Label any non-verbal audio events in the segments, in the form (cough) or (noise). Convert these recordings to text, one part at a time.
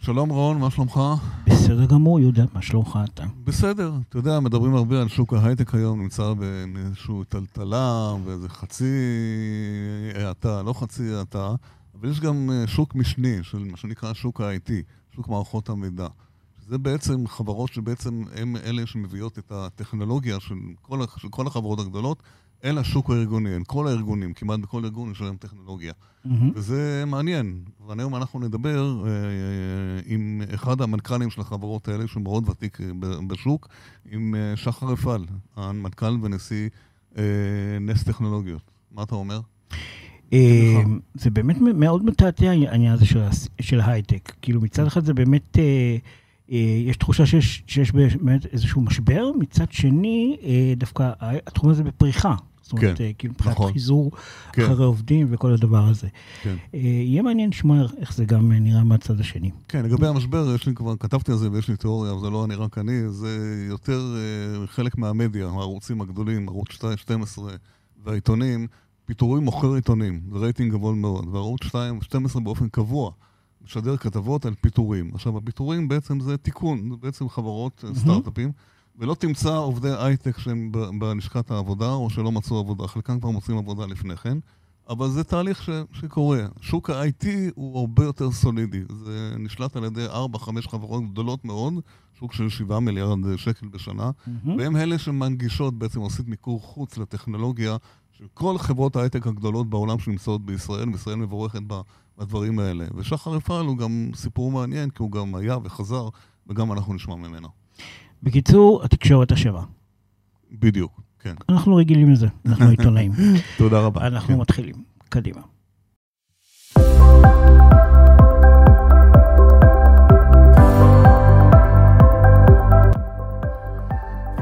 שלום רון, מה שלומך? בסדר גמור, יהודה, מה שלומך אתה? בסדר, אתה יודע, מדברים הרבה על שוק ההייטק היום, נמצא באיזושהי טלטלה ואיזה חצי האטה, לא חצי האטה, אבל יש גם אה, שוק משני, של מה שנקרא שוק ה-IT, שוק מערכות המידע. זה בעצם חברות שבעצם הן אלה שמביאות את הטכנולוגיה של כל, של כל החברות הגדולות אל השוק הארגוני, אל כל הארגונים, כמעט בכל ארגון יש להם טכנולוגיה. Mm-hmm. וזה מעניין. והיום אנחנו נדבר אה, אה, עם אחד המנכ"לים של החברות האלה, שהוא מאוד ותיק אה, בשוק, עם אה, שחר רפאל, המנכ"ל ונשיא אה, נס טכנולוגיות. מה אתה אומר? זה באמת מאוד מתעתע העניין הזה של ההייטק. כאילו מצד אחד זה באמת... אה, אה, יש תחושה שיש, שיש באמת איזשהו משבר, מצד שני, אה, דווקא התחום הזה בפריחה. זאת אומרת, כן, אה, כאילו מבחינת נכון. חיזור כן. אחרי עובדים וכל הדבר הזה. כן. יהיה מעניין לשמוע איך זה גם נראה מהצד השני. כן, לגבי המשבר, יש לי כבר, כתבתי על זה ויש לי תיאוריה, אבל זה לא אני רק אני, זה יותר חלק מהמדיה, הערוצים הגדולים, ערוץ 12 והעיתונים, פיטורים מוכר עיתונים, זה רייטינג גבוה מאוד, וערוץ 2, 12 באופן קבוע. משדר כתבות על פיטורים. עכשיו, הפיטורים בעצם זה תיקון, זה בעצם חברות, mm-hmm. סטארט-אפים, ולא תמצא עובדי הייטק שהם בלשכת העבודה, או שלא מצאו עבודה, חלקם כבר מוצאים עבודה לפני כן, אבל זה תהליך ש, שקורה. שוק ה-IT הוא הרבה יותר סולידי, זה נשלט על ידי 4-5 חברות גדולות מאוד, שוק של 7 מיליארד שקל בשנה, mm-hmm. והם אלה שמנגישות, בעצם עושים מיקור חוץ לטכנולוגיה של כל חברות ההייטק הגדולות בעולם שנמצאות בישראל, וישראל מבורכת בדברים האלה. ושחר רפאל הוא גם סיפור מעניין, כי הוא גם היה וחזר, וגם אנחנו נשמע ממנו. בקיצור, התקשורת אשמה. בדיוק, כן. אנחנו רגילים לזה, אנחנו (laughs) עיתונאים. תודה רבה. אנחנו כן. מתחילים. קדימה.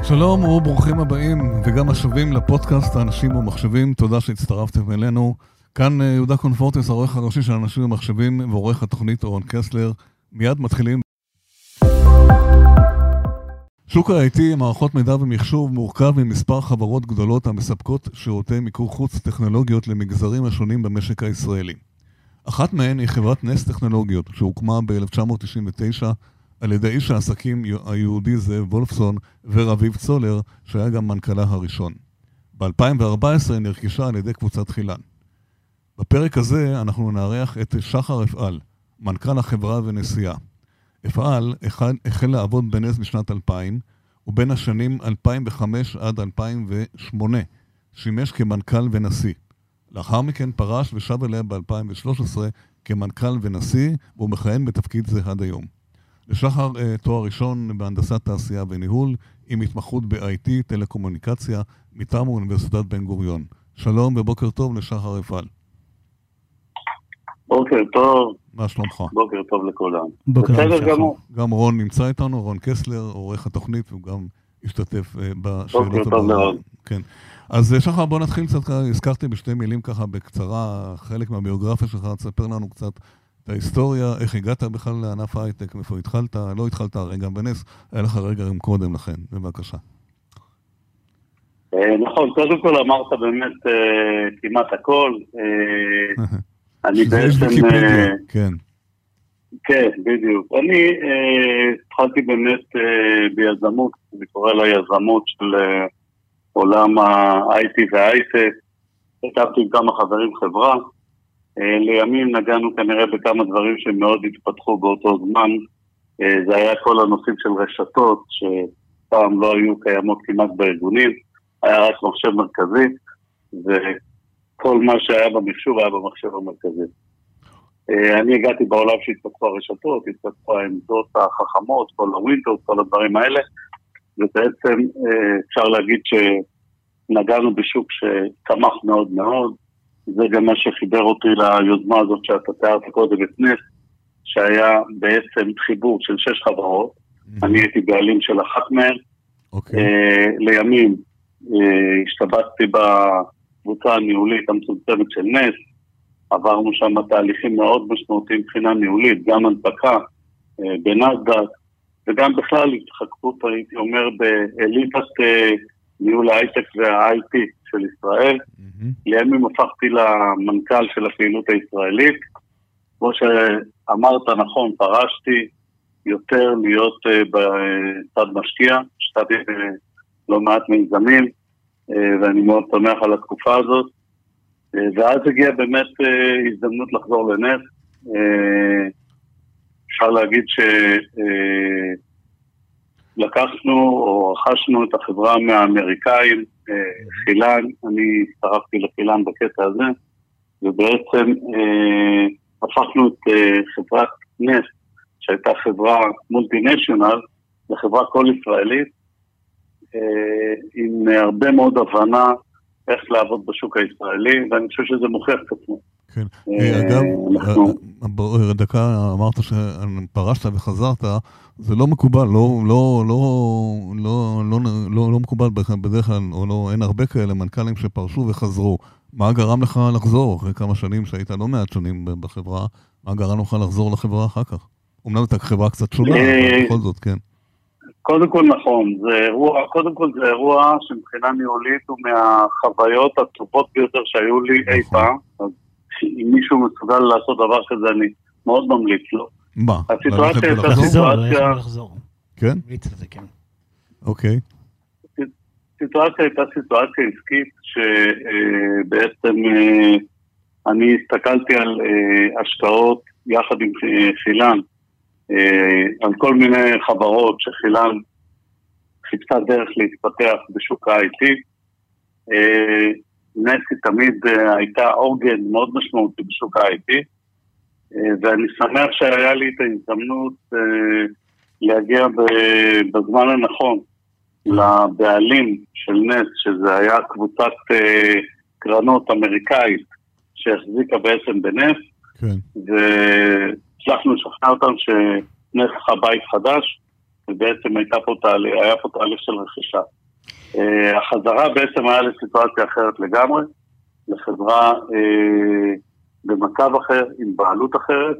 שלום וברוכים הבאים וגם השבים לפודקאסט האנשים ומחשבים, תודה שהצטרפתם אלינו. כאן אה, יהודה קונפורטס, העורך הראשי של אנשים ומחשבים ועורך התוכנית אורון קסלר. מיד מתחילים. שוק ה-IT, מערכות מידע ומחשוב, מורכב ממספר חברות גדולות המספקות שירותי מיקור חוץ טכנולוגיות למגזרים השונים במשק הישראלי. אחת מהן היא חברת נס טכנולוגיות, שהוקמה ב-1999 על ידי איש העסקים היהודי זאב וולפסון ורביב צולר, שהיה גם מנכ"לה הראשון. ב-2014 היא נרכשה על ידי קבוצת חילן. בפרק הזה אנחנו נארח את שחר אפעל, מנכ"ל החברה ונשיאה. אפעל החל לעבוד בנס בשנת 2000, ובין השנים 2005 עד 2008 שימש כמנכ"ל ונשיא. לאחר מכן פרש ושב אליה ב-2013 כמנכ"ל ונשיא, והוא מכהן בתפקיד זה עד היום. לשחר uh, תואר ראשון בהנדסת תעשייה וניהול, עם התמחות ב-IT, טלקומוניקציה, מטעם אוניברסיטת בן גוריון. שלום ובוקר טוב לשחר אפעל. בוקר טוב. מה שלומך? בוקר טוב לכולם. בוקר טוב בסדר גמור. גם רון נמצא איתנו, רון קסלר, עורך התוכנית, והוא גם השתתף uh, בשאלות בוקר טוב מאוד. כן. אז אה, שחר, בוא נתחיל קצת, הזכרתי בשתי מילים ככה בקצרה, חלק מהביוגרפיה שלך, תספר לנו קצת את ההיסטוריה, איך הגעת בכלל לענף ההייטק, מאיפה התחלת, לא התחלת הרי גם בנס, היה לך רגע גם קודם לכן, בבקשה. אה, נכון, קודם כל אמרת באמת אה, כמעט הכל. (laughs) אה, אני בעצם... כן. כן, בדיוק. אני התחלתי באמת ביזמות, אני קורא לה יזמות של עולם ה-IT וההייטק. כתבתי עם כמה חברים חברה. אה, לימים נגענו כנראה בכמה דברים שמאוד התפתחו באותו זמן. אה, זה היה כל הנושאים של רשתות, שפעם לא היו קיימות כמעט בארגונים, היה רק מחשב מרכזי, וכל מה שהיה במחשוב היה במחשב המרכזי. אה, אני הגעתי בעולם שהתפתחו הרשתות, התפתחו העמדות החכמות, כל הווינטוס, כל הדברים האלה, ובעצם אפשר להגיד שנגענו בשוק שצמח מאוד מאוד, זה גם מה שחיבר אותי ליוזמה הזאת שאתה תיארת קודם את נס, שהיה בעצם חיבור של שש חברות, mm-hmm. אני הייתי בעלים של אחת מהן. Okay. אוקיי. Uh, לימים השתבצתי בקבוצה הניהולית המצומצמת של נס, עברנו שם תהליכים מאוד משמעותיים מבחינה ניהולית, גם הנפקה uh, בנסדק, וגם בכלל התחככות, הייתי אומר, באליטת uh, ניהול ההייטק וה-IT של ישראל. Mm-hmm. לימים הפכתי למנכ"ל של הפעילות הישראלית, כמו שאמרת נכון, פרשתי יותר להיות בצד משקיע, השתתי לא מעט מיזמים, ואני מאוד שמח על התקופה הזאת. ואז הגיעה באמת הזדמנות לחזור לנס. אפשר להגיד שלקחנו או רכשנו את החברה מהאמריקאים, חילן, אני הצטרפתי לחילן בקטע הזה, ובעצם אה, הפכנו את אה, חברת נס, שהייתה חברה מולטינשיונל, לחברה כל ישראלית, אה, עם הרבה מאוד הבנה איך לעבוד בשוק הישראלי, ואני חושב שזה מוכיח את עצמו. כן. אה, אגב, אה, דקה אמרת שפרשת וחזרת, זה לא מקובל, לא, לא, לא, לא, לא, לא, לא מקובל בדרך כלל, או לא, אין הרבה כאלה מנכ"לים שפרשו וחזרו. מה גרם לך לחזור אחרי כמה שנים שהיית לא מעט שנים בחברה? מה גרם לך לחזור לחברה אחר כך? אמנם הייתה חברה קצת שונה, אבל בכל זאת, כן. קודם כל נכון, זה אירוע, קודם כל זה אירוע שמבחינה ניהולית הוא מהחוויות הטובות ביותר שהיו לי אי נכון. פעם. אז אם מישהו מסוגל לעשות דבר כזה, אני מאוד ממליץ לו. מה? הסיטואציה הייתה סיטואציה... כן? כן? אוקיי. הסיטואציה הייתה סיטואציה עסקית שבעצם אה, אני הסתכלתי על אה, השקעות יחד עם חילן, אה, על כל מיני חברות שחילן חיפשה דרך להתפתח בשוק ה-IT. נסי תמיד הייתה עוגן מאוד משמעותי בשוק ה-IT, ואני שמח שהיה לי את ההזדמנות להגיע בזמן הנכון לבעלים של נס, שזה היה קבוצת אה, קרנות אמריקאית שהחזיקה בעצם בנס, כן. והצלחנו לשכנע אותם שנס לך בית חדש, ובעצם הייתה פה תהליך, היה פה תהליך של רכישה. אה, החזרה בעצם היה לסיטואציה אחרת לגמרי, לחברה אה, במצב אחר, עם בעלות אחרת,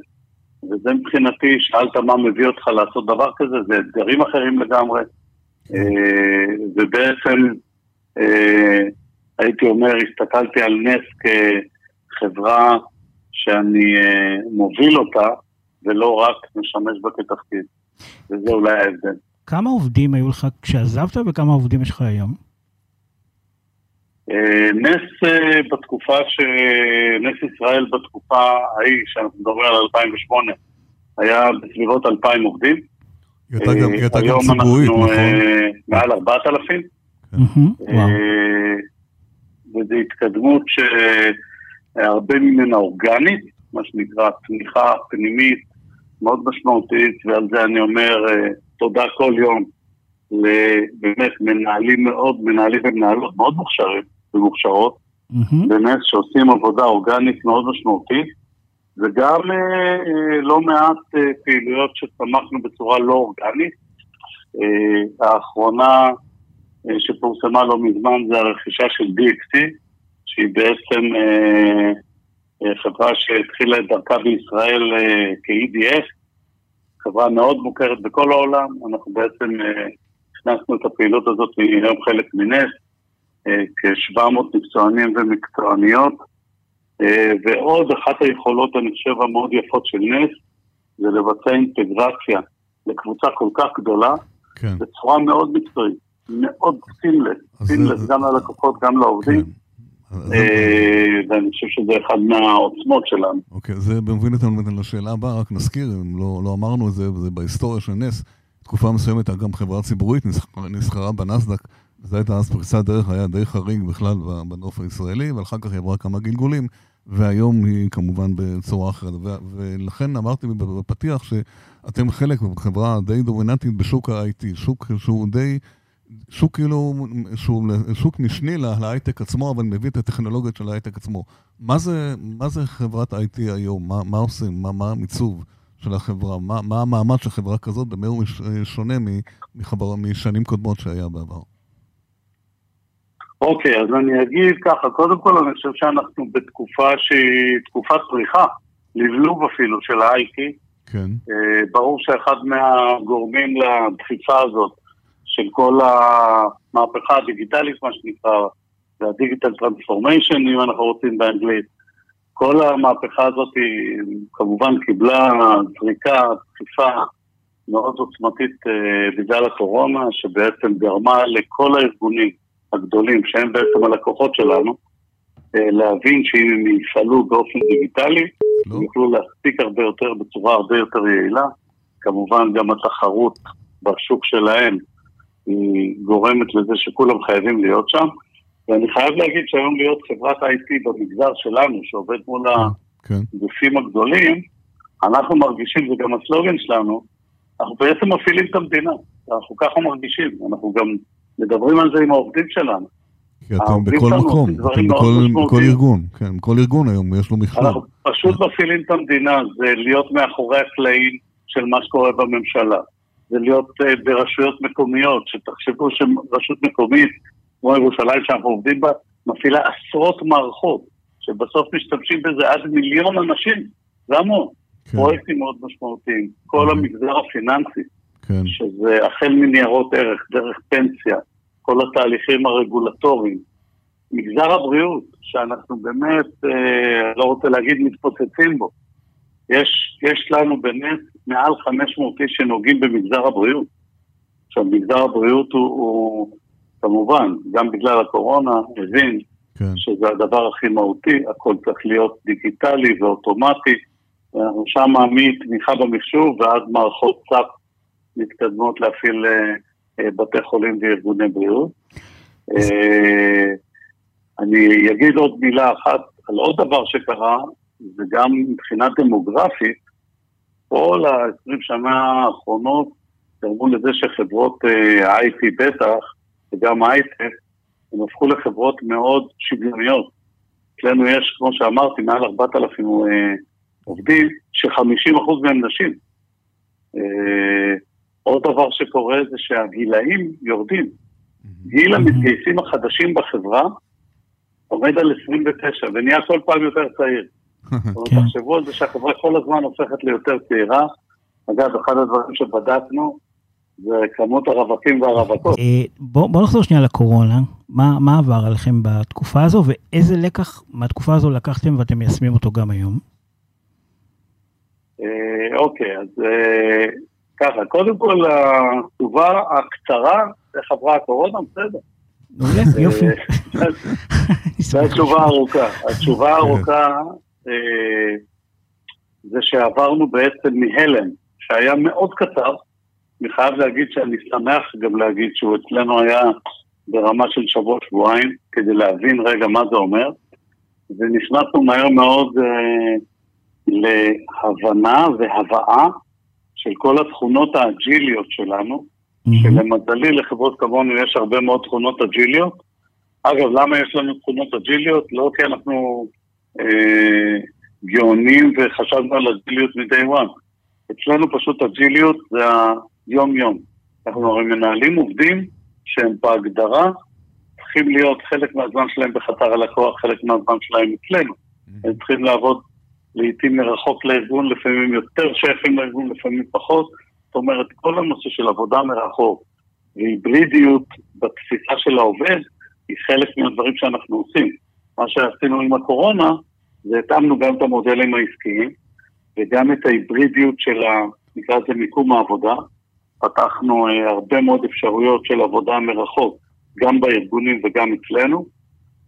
וזה מבחינתי, שאלת מה מביא אותך לעשות דבר כזה, זה אתגרים אחרים לגמרי. אה, ובעצם אה, הייתי אומר, הסתכלתי על נס כחברה שאני אה, מוביל אותה, ולא רק משמש בה כתפקיד. וזה אולי ההבדל. כמה עובדים היו לך כשעזבת וכמה עובדים יש לך היום? נס בתקופה ש... נס ישראל בתקופה ההיא, שאנחנו מדברים על 2008, היה בסביבות 2,000 עובדים. היא הייתה גם ציבורית, נכון? היום אנחנו אה, מעל 4,000. כן. אה, וזו התקדמות שהרבה ממנה אורגנית, מה שנקרא תמיכה פנימית מאוד משמעותית, ועל זה אני אומר אה, תודה כל יום לבאמת מנהלים מאוד, מנהלים ומנהלות מאוד מוכשרים ומוכשרות, באמת שעושים עבודה אורגנית מאוד משמעותית. וגם אה, אה, לא מעט אה, פעילויות שצמחנו בצורה לא אורגנית. אה, האחרונה אה, שפורסמה לא מזמן זה הרכישה של DXC, שהיא בעצם אה, חברה שהתחילה את דרכה בישראל אה, כ-EDF, חברה מאוד מוכרת בכל העולם, אנחנו בעצם אה, הכנסנו את הפעילות הזאת היום חלק מנס, אה, כ-700 מקצוענים ומקצועניות. אה, ועוד אחת היכולות, אני חושב, המאוד יפות של נס, זה לבצע אינטגרציה לקבוצה כל כך גדולה, כן. בצורה מאוד מקצועית, מאוד סימלס, סימלס גם ללקוחות, גם לעובדים. כן. אה, ואני חושב שזה אחד מהעוצמות שלנו. אוקיי, זה מוביל אותנו לשאלה הבאה, רק נזכיר, אם לא, לא אמרנו את זה, זה בהיסטוריה של נס, תקופה מסוימת גם חברה ציבורית נסחרה בנסדק, זו הייתה אז פריצת דרך, היה די חריג בכלל בנוף הישראלי, ואחר כך היא עברה כמה גלגולים, והיום היא כמובן בצורה אחרת. ולכן אמרתי בפתיח שאתם חלק מחברה די דומיננטית בשוק ה-IT, שוק שהוא די, שוק כאילו, שהוא שוק משני להייטק עצמו, אבל מביא את הטכנולוגיות של ההייטק עצמו. מה זה, מה זה חברת IT היום? מה, מה עושים? מה, מה המיצוב? של החברה? מה, מה המעמד של חברה כזאת? במה הוא שונה מחבר, משנים קודמות שהיה בעבר? אוקיי, אז אני אגיד ככה, קודם כל אני חושב שאנחנו בתקופה שהיא תקופת פריחה, לבלוב אפילו של ה-IT. כן. אה, ברור שאחד מהגורמים לדחיפה הזאת של כל המהפכה הדיגיטלית, מה שנקרא, והדיגיטל טרנספורמיישן, אם אנחנו רוצים באנגלית, כל המהפכה הזאת היא כמובן קיבלה זריקה, דחיפה מאוד עוצמתית אה, בגלל הקורונה, שבעצם גרמה לכל הארגונים הגדולים, שהם בעצם הלקוחות שלנו, אה, להבין שאם הם יפעלו באופן דיגיטלי, לא. הם יוכלו להספיק הרבה יותר בצורה הרבה יותר יעילה. כמובן גם התחרות בשוק שלהם היא גורמת לזה שכולם חייבים להיות שם. ואני חייב להגיד שהיום להיות חברת IT במגזר שלנו, שעובד מול כן. הגופים הגדולים, אנחנו מרגישים, זה גם הסלוגן שלנו, אנחנו בעצם מפעילים את המדינה. אנחנו ככה מרגישים, אנחנו גם מדברים על זה עם העובדים שלנו. כי אתם בכל מקום, אתם בכל, בכל ארגון, כן, בכל ארגון היום יש לו מכלול. אנחנו פשוט כן. מפעילים את המדינה, זה להיות מאחורי הקלעים של מה שקורה בממשלה. זה להיות uh, ברשויות מקומיות, שתחשבו שרשות מקומית, כמו ירושלים שאנחנו עובדים בה, מפעילה עשרות מערכות, שבסוף משתמשים בזה עד מיליון אנשים, זה המון. כן. פרויקטים מאוד משמעותיים. כל כן. המגזר הפיננסי, כן. שזה החל מניירות ערך, דרך פנסיה, כל התהליכים הרגולטוריים. מגזר הבריאות, שאנחנו באמת, אה, לא רוצה להגיד מתפוצצים בו. יש, יש לנו באמת מעל 500 איש שנוגעים במגזר הבריאות. עכשיו, מגזר הבריאות הוא, הוא כמובן, גם בגלל הקורונה, מבין כן. שזה הדבר הכי מהותי, הכל צריך להיות דיגיטלי ואוטומטי. אנחנו שם מתמיכה במחשוב ועד מערכות סאפ מתקדמות להפעיל אה, אה, בתי חולים וארגוני בריאות. אה, אני אגיד עוד מילה אחת על עוד דבר שקרה, וגם מבחינה דמוגרפית, כל ה-20 שנה האחרונות גרמו לזה שחברות ה-IT בטח, וגם הייטק, הם הפכו לחברות מאוד שוויוניות. אצלנו יש, כמו שאמרתי, מעל 4,000 עובדים, ש-50% מהם נשים. אה, עוד דבר שקורה זה שהגילאים יורדים. גיל המתגייסים החדשים בחברה עומד על 29 ונהיה כל פעם יותר צעיר. כן. תחשבו על זה שהחברה כל הזמן הופכת ליותר צעירה. אגב, אחד הדברים שבדקנו זה כמות הרווקים והרווקות. אה, בואו נחזור שנייה לקורונה. מה עבר עליכם בתקופה הזו ואיזה לקח מהתקופה הזו לקחתם ואתם מיישמים אותו גם היום? אה, אוקיי, אז אה, ככה, קודם כל התשובה הקצרה, איך עברה הקורונה, בסדר. מעולה, יופי. (laughs) זו התשובה הארוכה. התשובה הארוכה זה שעברנו בעצם מהלם, שהיה מאוד קצר. אני חייב להגיד שאני שמח גם להגיד שהוא אצלנו היה ברמה של שבוע-שבועיים, כדי להבין רגע מה זה אומר. ונכנסנו מהר מאוד להבנה והבאה של כל התכונות האג'יליות שלנו, mm-hmm. שלמזלי לחברות כמונו יש הרבה מאוד תכונות אג'יליות. אגב, למה יש לנו תכונות אג'יליות? לא כי אנחנו אה, גאונים וחשבנו על אג'יליות מ-day one. אצלנו פשוט אג'יליות זה היום-יום. אנחנו הרי מנהלים עובדים שהם בהגדרה צריכים להיות חלק מהזמן שלהם בחצר הלקוח, חלק מהזמן שלהם אצלנו. Mm-hmm. הם צריכים לעבוד לעיתים מרחוק לארגון, לפעמים יותר שייכים לארגון, לפעמים פחות. זאת אומרת, כל הנושא של עבודה מרחוק והיברידיות בתפיסה של העובד היא חלק מהדברים שאנחנו עושים. מה שעשינו עם הקורונה, זה התאמנו גם את המודלים העסקיים וגם את ההיברידיות של, ה, נקרא לזה מיקום העבודה. פתחנו אה, הרבה מאוד אפשרויות של עבודה מרחוק, גם בארגונים וגם אצלנו.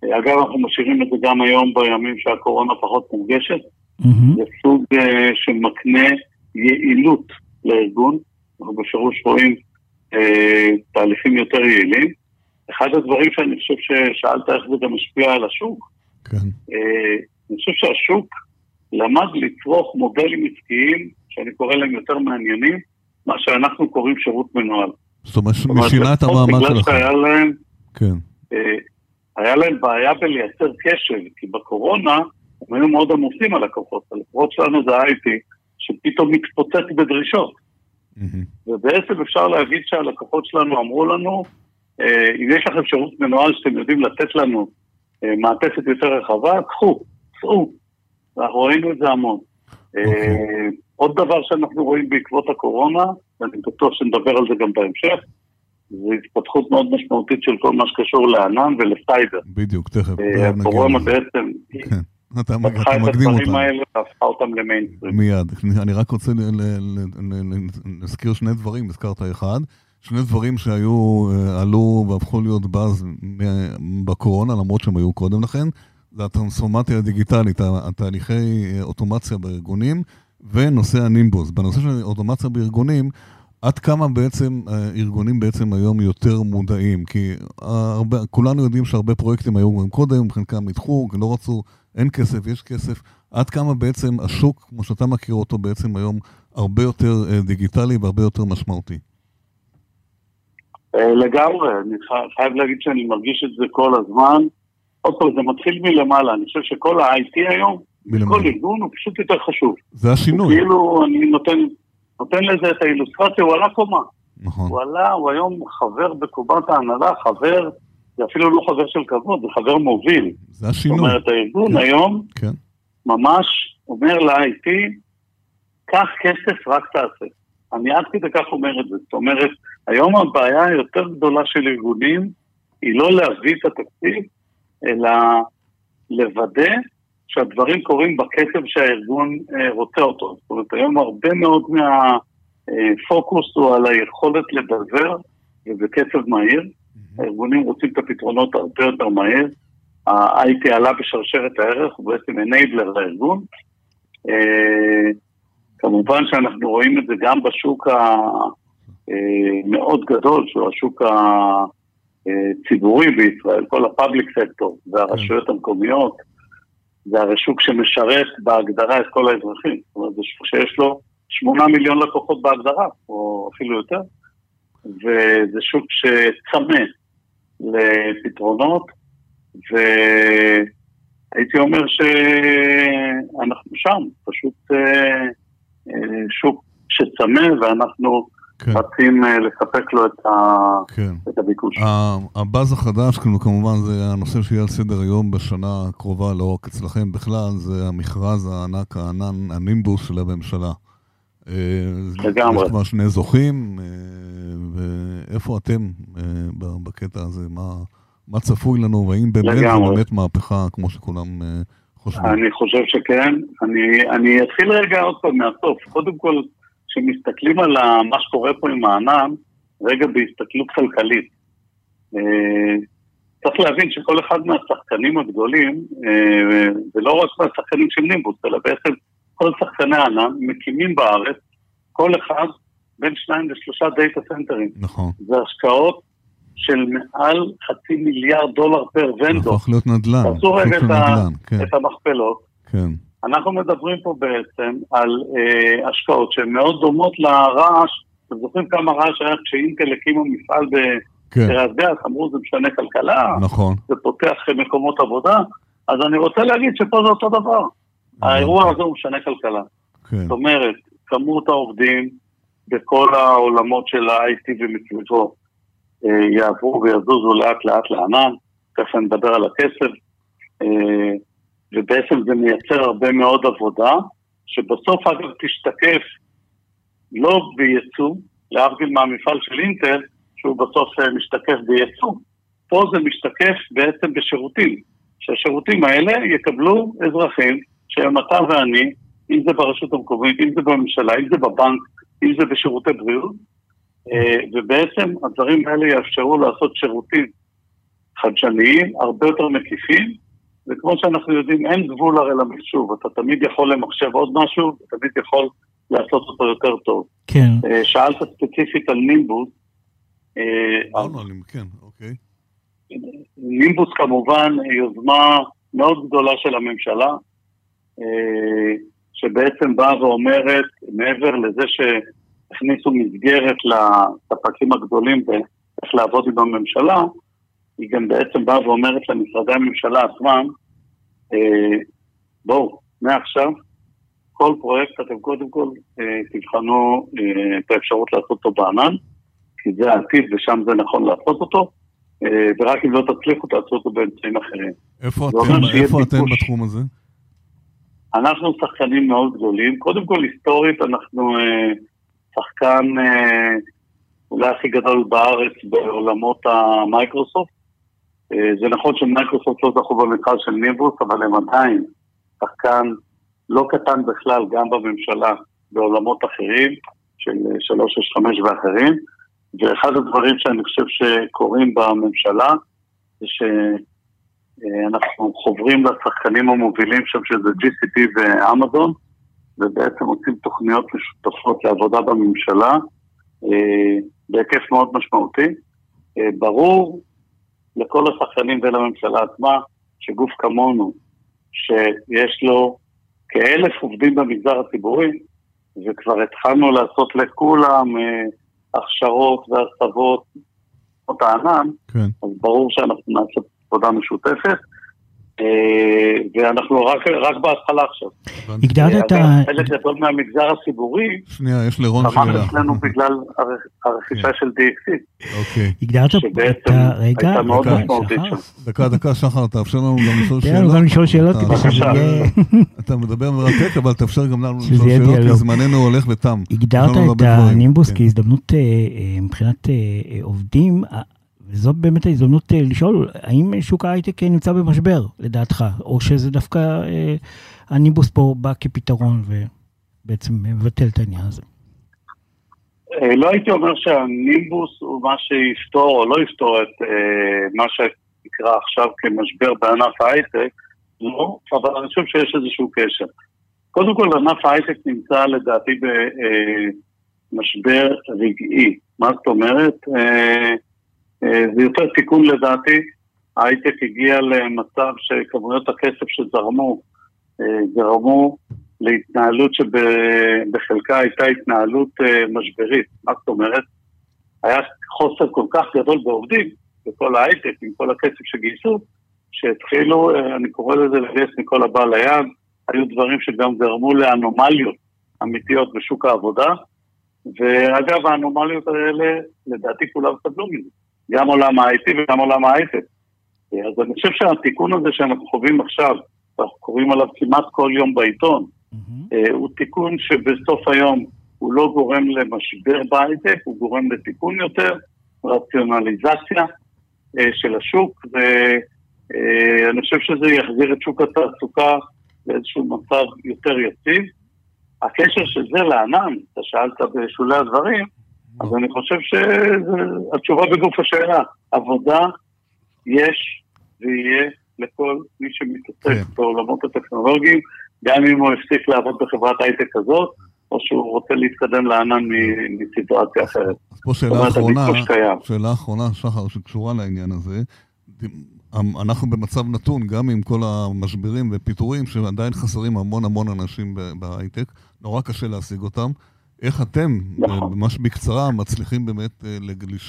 אה, אגב, אנחנו משאירים את זה גם היום בימים שהקורונה פחות מורגשת. Mm-hmm. זה סוג uh, שמקנה יעילות לארגון, אנחנו בפירוש רואים uh, תהליכים יותר יעילים. אחד הדברים שאני חושב ששאלת איך זה גם משפיע על השוק, כן. אני חושב שהשוק למד לצרוך מודלים עסקיים, שאני קורא להם יותר מעניינים, מה שאנחנו קוראים שירות מנוהל. זאת אומרת, משינה את המעמד שלכם. שהיה להם, כן. uh, היה להם בעיה בלייצר קשב, כי בקורונה, הם היו מאוד עמוסים הלקוחות. הלקוחות שלנו זה IT, שפתאום מתפוצץ בדרישות. ובעצם אפשר להגיד שהלקוחות שלנו אמרו לנו, אה, אם יש לכם שירות מנוהל שאתם יודעים לתת לנו אה, מעטפת יותר רחבה, קחו, צאו. ואנחנו ראינו את זה המון. Okay. אה, אוקיי. עוד דבר שאנחנו רואים בעקבות הקורונה, ואני בטוח שנדבר על זה גם בהמשך, זה התפתחות מאוד משמעותית של כל מה שקשור לענן ולסייבר. בדיוק, תכף. הקורונה בעצם כן. אתה לקחה את מקדים הדברים אותם. האלה והפכה אותם למיינסטרים. מיד. אני רק רוצה להזכיר שני דברים, הזכרת אחד. שני דברים שהיו, אה, עלו והפכו להיות באז בקורונה, למרות שהם היו קודם לכן, זה הטרנספורמציה הדיגיטלית, התהליכי אה, אוטומציה בארגונים, ונושא הנימבוס. בנושא של אוטומציה בארגונים, עד כמה בעצם אה, ארגונים בעצם היום יותר מודעים? כי הרבה, כולנו יודעים שהרבה פרויקטים היו גם קודם, חלקם נדחו, לא רצו, אין כסף, יש כסף. עד כמה בעצם השוק, כמו שאתה מכיר אותו בעצם היום, הרבה יותר אה, דיגיטלי והרבה יותר משמעותי. אה, לגמרי, אני חייב להגיד שאני מרגיש את זה כל הזמן. עוד פעם, זה מתחיל מלמעלה, אני חושב שכל ה-IT היום, מלמעלה. כל ארגון הוא פשוט יותר חשוב. זה השינוי. כאילו, אני נותן, נותן לזה את האילוסטרציה, הוא עלה קומה. נכון. הוא עלה, הוא היום חבר בקומת ההנהלה, חבר, זה אפילו לא חבר של כבוד, זה חבר מוביל. זה זאת השינוי. אומרת, הארגון כן. היום כן. ממש אומר ל-IT, קח כסף, רק תעשה. אני עד כדי כך אומר את זה. זאת אומרת, היום הבעיה היותר גדולה של ארגונים היא לא להביא את התקציב, אלא לוודא שהדברים קורים בקצב שהארגון אה, רוצה אותו. זאת אומרת, היום הרבה מאוד מהפוקוס הוא על היכולת לדבר ובקצב מהיר. הארגונים רוצים את הפתרונות הרבה יותר מהר. ה-IT עלה בשרשרת הערך, הוא בעצם אנייבלר לארגון. אה, כמובן שאנחנו רואים את זה גם בשוק המאוד גדול, שהוא השוק הציבורי בישראל, כל הפאבליק סקטור והרשויות המקומיות, זה הרי שוק שמשרת בהגדרה את כל האזרחים. זאת אומרת, זה שוק שיש לו שמונה מיליון לקוחות בהגדרה, או אפילו יותר, וזה שוק שצמא לפתרונות, והייתי אומר שאנחנו שם, פשוט אה, אה, שוק שצמא ואנחנו כן, רצים אה, לספק לו את, ה... כן. את הביקוש. הבאז החדש, כאילו, כמובן, זה הנושא שיהיה על סדר היום בשנה הקרובה, לא רק אצלכם בכלל, זה המכרז הענק, הענן, הנימבוס של הממשלה. אה, לגמרי. יש כבר שני זוכים, אה, ואיפה אתם בקטע הזה? מה, מה צפוי לנו, והאם באמת לגמרי. באמת מהפכה, כמו שכולם חושבים? אני חושב שכן. אני, אני אתחיל רגע עוד פעם מהסוף. קודם כל, כשמסתכלים על מה שקורה פה עם הענן, רגע בהסתכלות כלכלית. אה, צריך להבין שכל אחד מהשחקנים הגדולים, אה, ולא רק מהשחקנים של נימבוס, אלא בעצם כל שחקני הענן מקימים בארץ, כל אחד בין שניים לשלושה דאטה סנטרים. נכון. זה השקעות של מעל חצי מיליארד דולר per vendor. הפך להיות נדל"ן. תעשו רגע את ה- נדל"ן, כן, את המכפלות. כן. אנחנו מדברים פה בעצם על אה, השקעות שהן מאוד דומות לרעש. אתם זוכרים כמה רעש היה כשאינטל הקימו מפעל כן, בקריית גת, אמרו זה משנה כלכלה, נכון. זה פותח מקומות עבודה, אז אני רוצה להגיד שפה זה אותו דבר. האירוע הזה הוא משנה כלכלה. כן, זאת אומרת, כמות העובדים בכל העולמות של ה-IT ומסביבו אה, יעברו ויזוזו לאט לאט לענן, תכף אני מדבר על הכסף, אה, ובעצם זה מייצר הרבה מאוד עבודה, שבסוף אגב תשתקף לא בייצוא, להבדיל מהמפעל של אינטל, שהוא בסוף אה, משתקף בייצוא, פה זה משתקף בעצם בשירותים, שהשירותים האלה יקבלו אזרחים שהם אתה ואני, אם זה ברשות המקומית, אם זה בממשלה, אם זה בבנק, אם זה בשירותי בריאות, אה, ובעצם הדברים האלה יאפשרו לעשות שירותים חדשניים, הרבה יותר מקיפים, וכמו שאנחנו יודעים, אין גבול הרי למחשוב, אתה תמיד יכול למחשב עוד משהו, אתה תמיד יכול לעשות אותו יותר טוב. כן. אה, שאלת ספציפית על נימבוס, אה, דיברנו עליהם, כן, אוקיי. נימבוס כמובן היא יוזמה מאוד גדולה של הממשלה, אה, שבעצם באה ואומרת, מעבר לזה שהכניסו מסגרת לספקים הגדולים ואיך לעבוד עם הממשלה, היא גם בעצם באה ואומרת למשרדי הממשלה עצמם, אה, בואו, מעכשיו, כל פרויקט אתם קודם כל אה, תבחנו אה, את האפשרות לעשות אותו בענן, כי זה העתיד ושם זה נכון לעשות אותו. אה, ורק אם לא תצליחו, תעשו אותו באמצעים אחרים. איפה אתם, איפה אתם. בתחום הזה? אנחנו שחקנים מאוד גדולים. קודם כל, היסטורית, אנחנו אה, שחקן אה, אולי הכי גדול בארץ בעולמות המייקרוסופט. אה, זה נכון שמייקרוסופט לא זכו במכרז של ניבוס, אבל הם עדיין שחקן לא קטן בכלל, גם בממשלה, בעולמות אחרים, של 365 ואחרים, ואחד הדברים שאני חושב שקורים בממשלה, זה שאנחנו חוברים לשחקנים המובילים שם, שזה GCP ואמזון, ובעצם עושים תוכניות משותפות לעבודה בממשלה, אה, בהיקף מאוד משמעותי. אה, ברור לכל השחקנים ולממשלה עצמה, שגוף כמונו, שיש לו כאלף עובדים במגזר הציבורי, וכבר התחלנו לעשות לכולם אה, הכשרות והסבות, כמו הענן, כן. אז ברור שאנחנו נעשה עבודה משותפת. אה, ואנחנו רק, רק בהתחלה עכשיו. הגדרת את ה... חלק גדול מהמגזר הציבורי, שנייה, יש לרון שאלה. צמח אצלנו בגלל הרכישה כן. של DXC. אוקיי. הגדרת את ה... רגע, הייתה מאוד משמעותית שם. דקה, דקה, שחר, תאפשר לנו גם לשאול שאלות. תן לנו גם לשאול שאלות כדי שזה יהיה... (laughs) אתה מדבר מרתק, אבל תאפשר גם לנו לשאול שאלות, כי זמננו הולך ותם. הגדרת את הנימבוס כן. כהזדמנות אה, אה, מבחינת עובדים. וזאת באמת ההזדמנות אה, לשאול, האם שוק ההייטק נמצא במשבר, לדעתך, או שזה דווקא אה, הניבוס פה בא כפתרון ובעצם מבטל את העניין הזה? אה, לא הייתי אומר שהניבוס הוא מה שיפתור או לא יפתור את אה, מה שנקרא עכשיו כמשבר בענף ההייטק, לא, אבל אני חושב שיש איזשהו קשר. קודם כל, ענף ההייטק נמצא לדעתי במשבר אה, רגעי. מה זאת אומרת? אה, אה, זה יותר תיקון לדעתי. ההייטק הגיע למצב שכמויות הכסף שזרמו, אה, זרמו להתנהלות שבחלקה הייתה התנהלות אה, משברית. מה זאת אומרת? היה חוסר כל כך גדול בעובדים, בכל ההייטק, עם כל הכסף שגייסו, שהתחילו, אני קורא לזה לגייס מכל הבא ליד, היו דברים שגם גרמו לאנומליות אמיתיות בשוק העבודה, ואגב, האנומליות האלה, לדעתי כולם סבלו מזה. גם עולם ה-IT וגם עולם ההייטק. אז אני חושב שהתיקון הזה שאנחנו חווים עכשיו, ואנחנו קוראים עליו כמעט כל יום בעיתון, mm-hmm. הוא תיקון שבסוף היום הוא לא גורם למשבר בהייטק, הוא גורם לתיקון יותר, רציונליזציה אה, של השוק, ואני חושב שזה יחזיר את שוק התעסוקה לאיזשהו מצב יותר יציב. הקשר של זה לענן, אתה שאלת בשולי הדברים, אז אני חושב שהתשובה בגוף השאלה. עבודה יש ויהיה לכל מי שמתעסק כן. בעולמות הטכנולוגיים, גם אם הוא הפסיק לעבוד בחברת הייטק כזאת, או שהוא רוצה להתקדם לענן מסיטואציה אחרת. אז פה שאלה אחרונה, שאלה אחרונה, שחר, שקשורה לעניין הזה. אנחנו במצב נתון, גם עם כל המשברים ופיטורים, שעדיין חסרים המון המון אנשים בהייטק, נורא קשה להשיג אותם. איך אתם, נכון. ממש בקצרה, מצליחים באמת אה,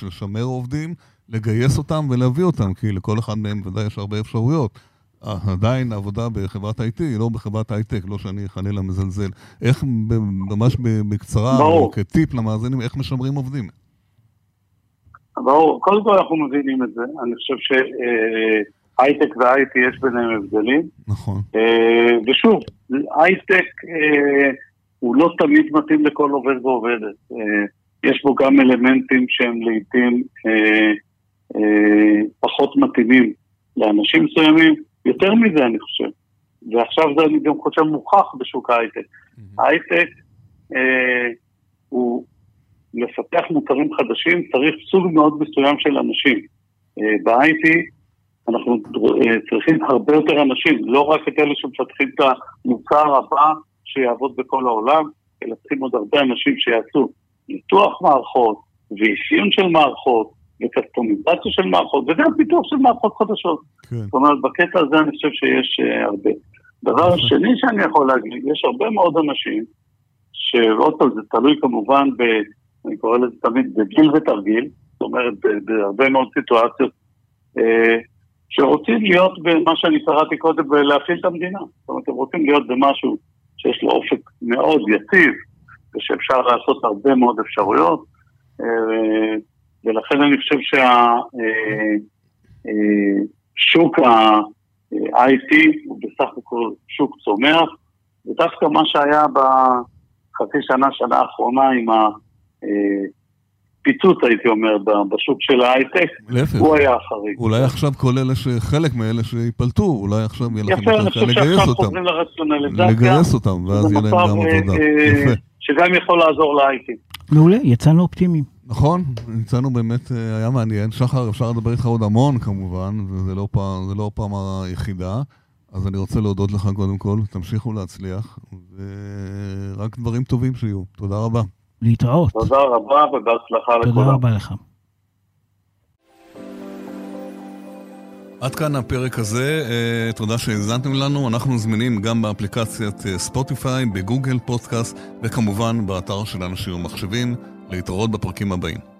לשמר עובדים, לגייס אותם ולהביא אותם, כי לכל אחד מהם ודאי יש הרבה אפשרויות. אה, עדיין העבודה בחברת IT היא לא בחברת הייטק, לא שאני חלילה מזלזל. איך, ממש בקצרה, ברור. כטיפ למאזינים, איך משמרים עובדים? ברור, קודם כל אנחנו מבינים את זה. אני חושב שהייטק אה, ו-IT יש ביניהם הבדלים. נכון. ושוב, הייטק... הוא לא תמיד מתאים לכל עובד ועובדת. אה, יש בו גם אלמנטים שהם לעיתים אה, אה, פחות מתאימים לאנשים מסוימים. יותר מזה אני חושב, ועכשיו זה אני גם חושב מוכח בשוק ההייטק. ההייטק הוא לפתח מוצרים חדשים, צריך סוג מאוד מסוים של אנשים. ב-IT אנחנו צריכים הרבה יותר אנשים, לא רק את אלה שמפתחים את המוצר הבא שיעבוד בכל העולם, אלא צריכים עוד הרבה אנשים שיעשו ניתוח מערכות, ואפיון של מערכות, וקסטומיזציה של מערכות, וגם פיתוח של מערכות חדשות. כן. זאת אומרת, בקטע הזה אני חושב שיש uh, הרבה. דבר נכון. שני שאני יכול להגיד, יש הרבה מאוד אנשים, שעוד פעם, זה תלוי כמובן ב... אני קורא לזה תמיד בגיל ותרגיל, זאת אומרת, בהרבה מאוד סיטואציות, אה, שרוצים להיות במה שאני קראתי קודם, ולהפעיל את המדינה. זאת אומרת, הם רוצים להיות במשהו שיש לו אופק מאוד יציב, ושאפשר לעשות הרבה מאוד אפשרויות, אה, ולכן אני חושב שהשוק אה, אה, ה-IT הוא בסך הכל שוק צומח, ודווקא מה שהיה בחצי שנה, שנה האחרונה עם פיצוץ, הייתי אומר, בשוק של ההייטק, הוא היה החריג. אולי עכשיו כל אלה שחלק מאלה שיפלטו, אולי עכשיו יהיה לכם יותר קל לגייס אותם. לגייס אותם, ואז יהיה להם גם עבודה. יפה. שגם יכול לעזור להייטק. מעולה, יצאנו אופטימיים. נכון, יצאנו באמת, אה, היה מעניין. שחר, אפשר לדבר איתך עוד המון כמובן, וזה לא פעם, לא הפעם היחידה. אז אני רוצה להודות לך קודם כל, תמשיכו להצליח, ורק דברים טובים שיהיו. תודה רבה. להתראות. תודה רבה ובהצלחה לכולם. תודה רבה לך. עד כאן הפרק הזה, אה, תודה שהאזנתם לנו, אנחנו זמינים גם באפליקציית אה, ספוטיפיי, בגוגל פודקאסט וכמובן באתר של אנשים ומחשבים, להתראות בפרקים הבאים.